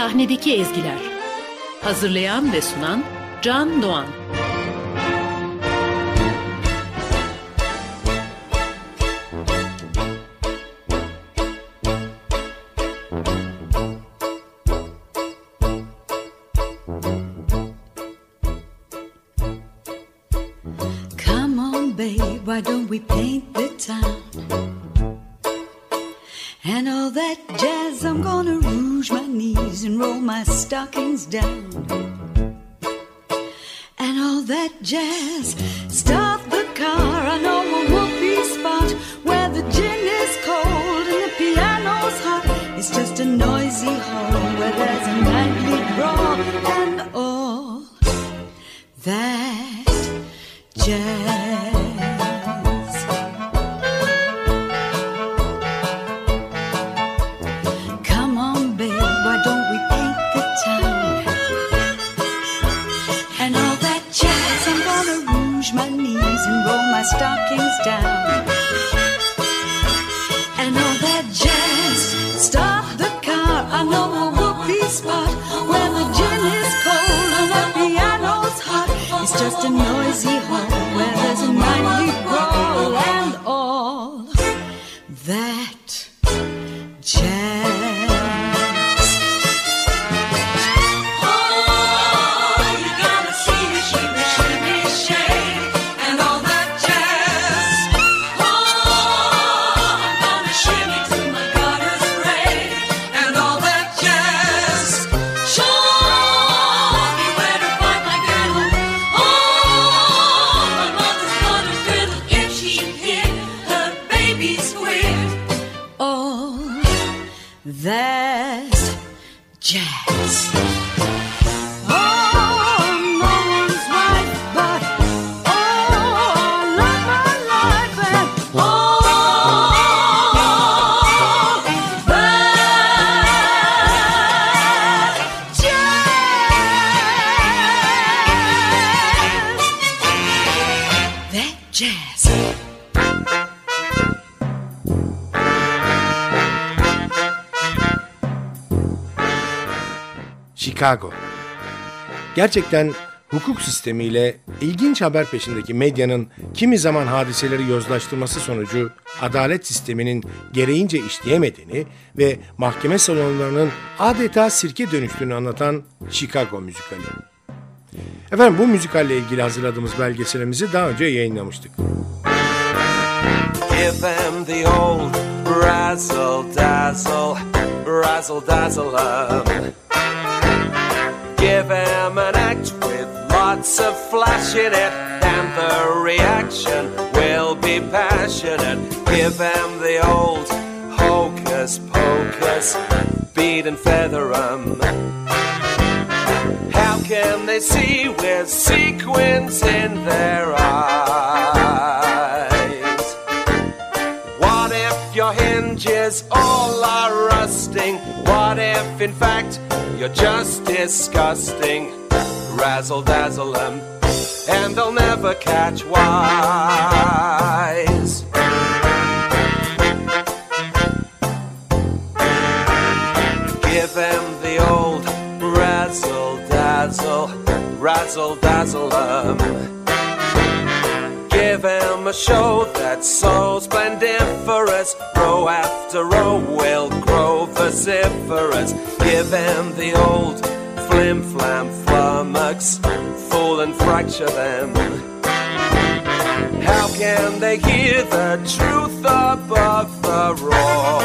Sahnedeki Ezgiler. Hazırlayan ve sunan Can Doğan. Come on, babe, why don't we paint stockings down. And all that jazz, stop the car, I know a whoopee spot where the gin is cold and the piano's hot. It's just a noisy hall where there's a nightly brawl and all that jazz. My stockings down. Chicago. Gerçekten hukuk sistemiyle ilginç haber peşindeki medyanın kimi zaman hadiseleri yozlaştırması sonucu adalet sisteminin gereğince işleyemediğini ve mahkeme salonlarının adeta sirke dönüştüğünü anlatan Chicago müzikali. Efendim bu müzikalle ilgili hazırladığımız belgeselimizi daha önce yayınlamıştık. Give them the old razzle dazzle, razzle dazzle. Give them an act with lots of flash in it, and the reaction will be passionate. Give them the old hocus pocus, bead and feather 'em. How can they see with sequins in their eyes? What if your all are What if, in fact, you're just disgusting? Razzle dazzle 'em, and they'll never catch wise. Give them the old razzle dazzle, razzle dazzle 'em. Give him a show that's so splendiferous. Row after row will grow vociferous. Give him the old flim flam flummox. Fool and fracture them. How can they hear the truth above the roar?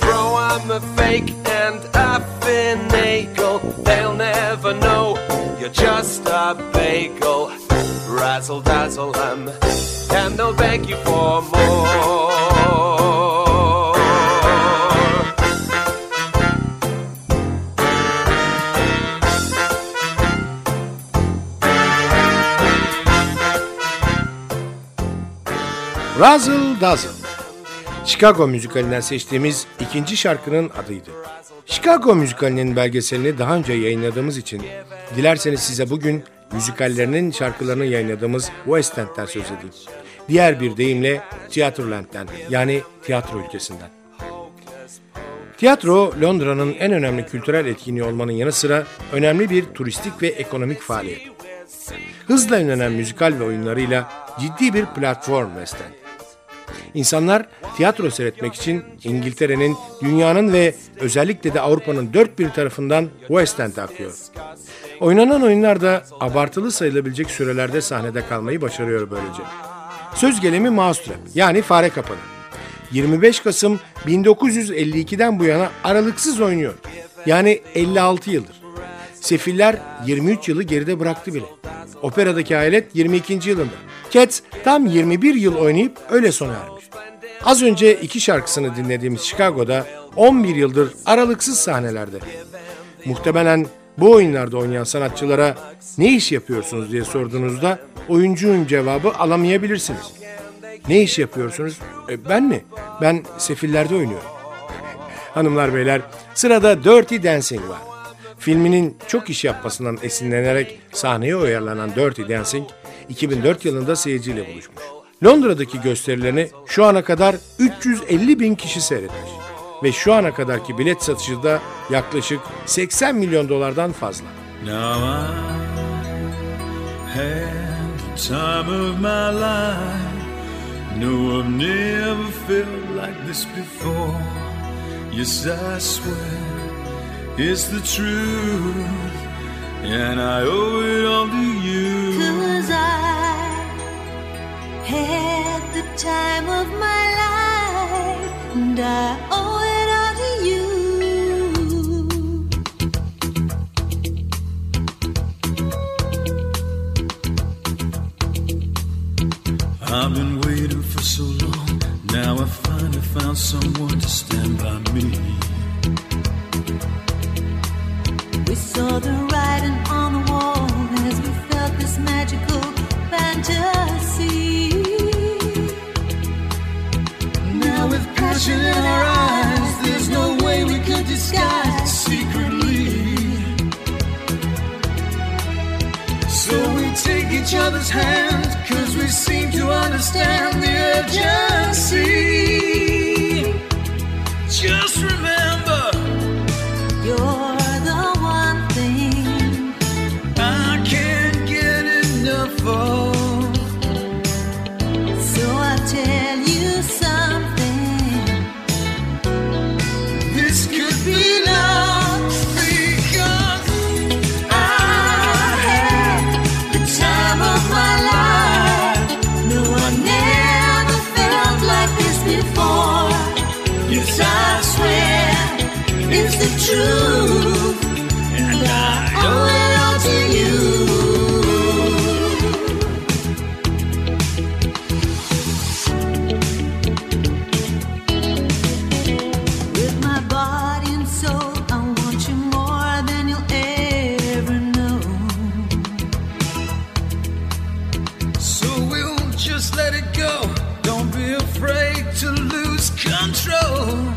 Throw 'em a fake and a finagle. They'll never know you're just a bagel. Razzle dazzle 'em, and they'll beg you for more. Razzle Dazzle. Chicago müzikalinden seçtiğimiz ikinci şarkının adıydı. Chicago müzikalinin belgeselini daha önce yayınladığımız için dilerseniz size bugün müzikallerinin şarkılarını yayınladığımız West End'den söz edeyim. Diğer bir deyimle Tiyatroland'den yani tiyatro ülkesinden. Tiyatro, Londra'nın en önemli kültürel etkinliği olmanın yanı sıra önemli bir turistik ve ekonomik faaliyet. Hızla ünlenen müzikal ve oyunlarıyla ciddi bir platform West. İnsanlar tiyatro seyretmek için İngiltere'nin, dünyanın ve özellikle de Avrupa'nın dört bir tarafından West End'e akıyor. Oynanan oyunlar da abartılı sayılabilecek sürelerde sahnede kalmayı başarıyor böylece. Söz gelimi Mousetrap yani fare kapanı. 25 Kasım 1952'den bu yana aralıksız oynuyor. Yani 56 yıldır. Sefiller 23 yılı geride bıraktı bile. Operadaki hayalet 22. yılında. Cats tam 21 yıl oynayıp öyle sona ermiş. Az önce iki şarkısını dinlediğimiz Chicago'da 11 yıldır aralıksız sahnelerde. Muhtemelen bu oyunlarda oynayan sanatçılara ne iş yapıyorsunuz diye sorduğunuzda oyuncuyum cevabı alamayabilirsiniz. Ne iş yapıyorsunuz? E, ben mi? Ben sefillerde oynuyorum. Hanımlar beyler sırada Dirty Dancing var. Filminin çok iş yapmasından esinlenerek sahneye uyarlanan Dirty Dancing 2004 yılında seyirciyle buluşmuş. Londra'daki gösterilerini şu ana kadar 350 bin kişi seyretmiş. Ve şu ana kadarki bilet satışı da yaklaşık 80 milyon dolardan fazla. Now I had the time of my life. No, I've never felt like this before. Yes, I swear it's the truth, and I owe it all to you. Cause I had the time of my life, and I owe found someone to stand by me. We saw the writing on the wall as we felt this magical fantasy. Now with passion in our eyes, there's no way we could disguise it secretly. So we take each other's hands, cause we seem to understand the urgency. Just let it go. Don't be afraid to lose control.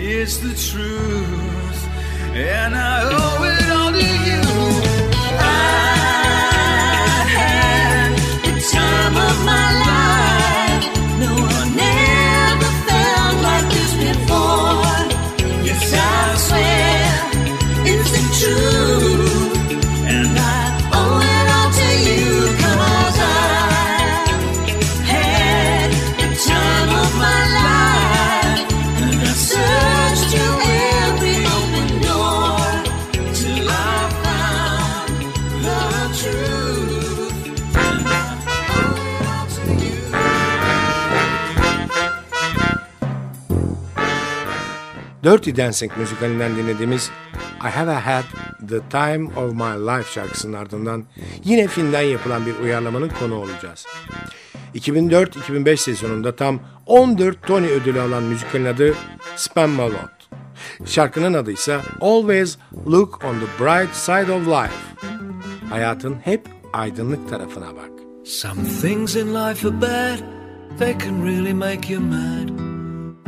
Is the truth, and I Dirty Dancing müzikalinden dinlediğimiz I Have Had The Time of My Life şarkısının ardından yine filmden yapılan bir uyarlamanın konu olacağız. 2004-2005 sezonunda tam 14 Tony ödülü alan müzikalin adı Spamalot. Şarkının adı ise Always Look on the Bright Side of Life. Hayatın hep aydınlık tarafına bak. Some things in life are bad, they can really make you mad.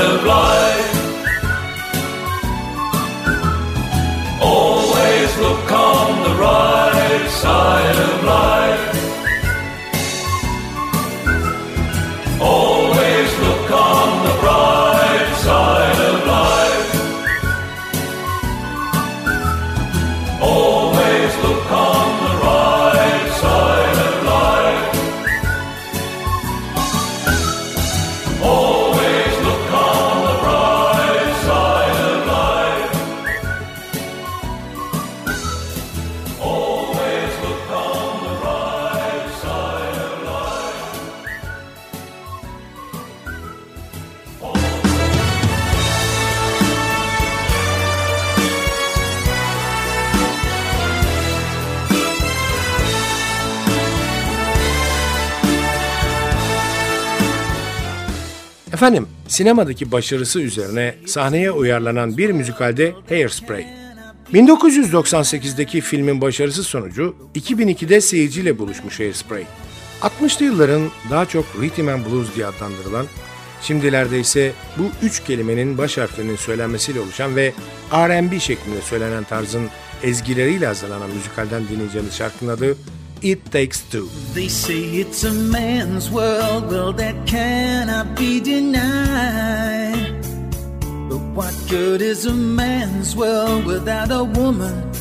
Of life. Always look on the right side Efendim, sinemadaki başarısı üzerine sahneye uyarlanan bir müzikalde Hairspray. 1998'deki filmin başarısı sonucu 2002'de seyirciyle buluşmuş Hairspray. 60'lı yılların daha çok rhythm and blues diye adlandırılan, şimdilerde ise bu üç kelimenin baş harflerinin söylenmesiyle oluşan ve R&B şeklinde söylenen tarzın ezgileriyle hazırlanan müzikalden dinleyeceğimiz şarkının adı It Takes Two. They say it's a man's world, well, that cannot be denied. But what good is a man's world without a woman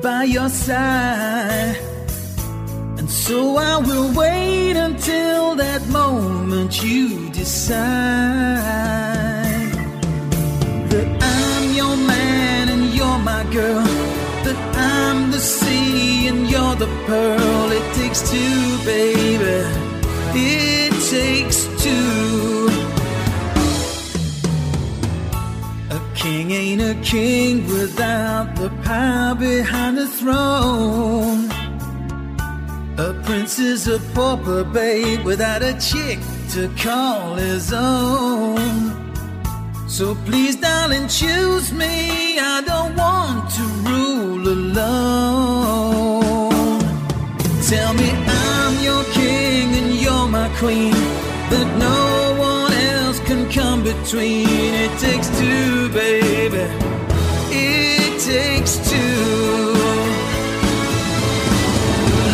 by your side. And so I will wait until that moment you decide that I'm your man and you're my girl. I'm the sea and you're the pearl. It takes two, baby. It takes two. A king ain't a king without the power behind the throne. A prince is a pauper babe without a chick to call his own. So please, darling, choose me. I don't want to rule alone. Tell me I'm your king and you're my queen. That no one else can come between. It takes two, baby. It takes two.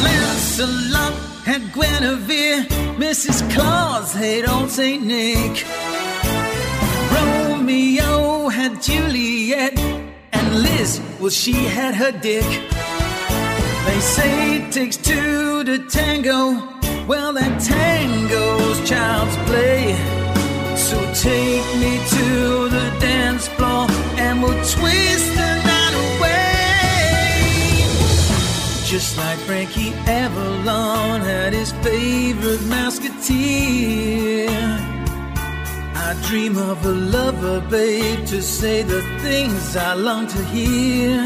Lancelot had Guinevere, Mrs. Claus had old Saint Nick. Romeo had Juliet, and Liz, well, she had her dick. They say it takes two to tango. Well, that tango's child's play. So take me to the dance floor and we'll twist the night away. Just like Frankie Avalon had his favorite musketeer. I dream of a lover, babe, to say the things I long to hear.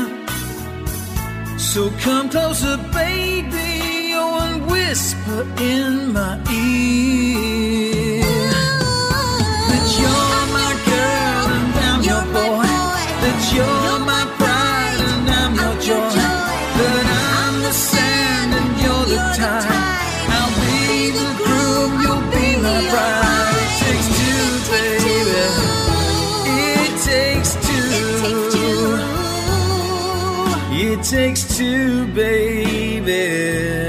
So come closer, baby, oh, and whisper in my ear that you're my girl and I'm your boy. That you're It takes two, baby.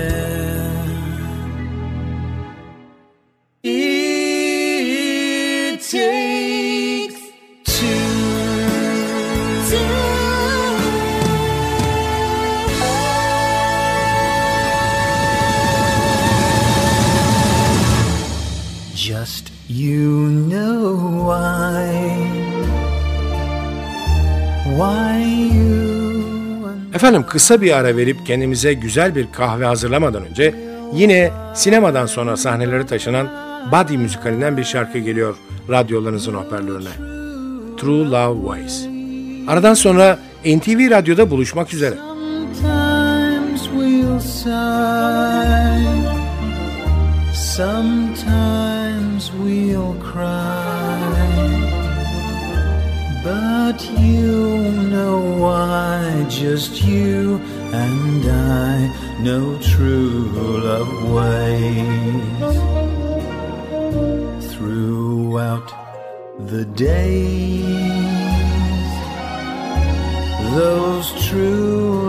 Efendim kısa bir ara verip kendimize güzel bir kahve hazırlamadan önce yine sinemadan sonra sahneleri taşınan Buddy müzikalinden bir şarkı geliyor radyolarınızın hoparlörüne. True Love Ways. Aradan sonra NTV Radyo'da buluşmak üzere. Sometimes we'll sigh, sometimes we'll cry, you know why, just you and I know true love ways. Throughout the days those true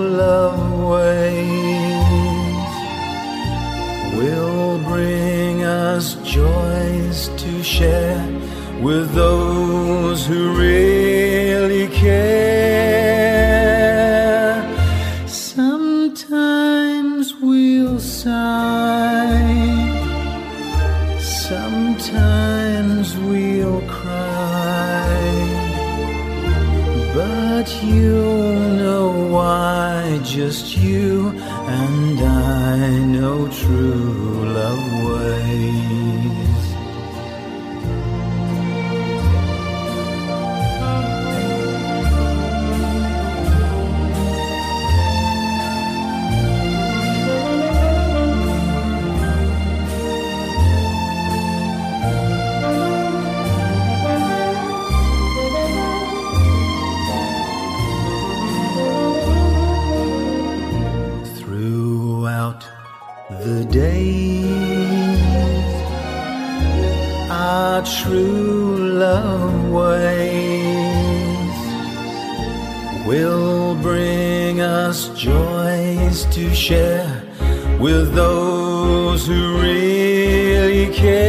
those who really care.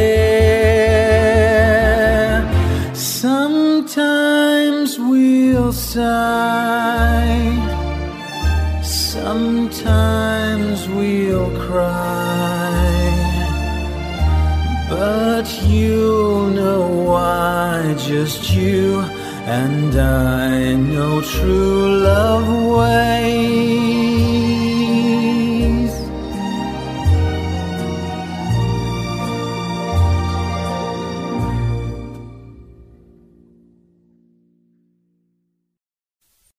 Sometimes we'll sigh. Sometimes we'll cry, but you'll know why. Just you and I know true love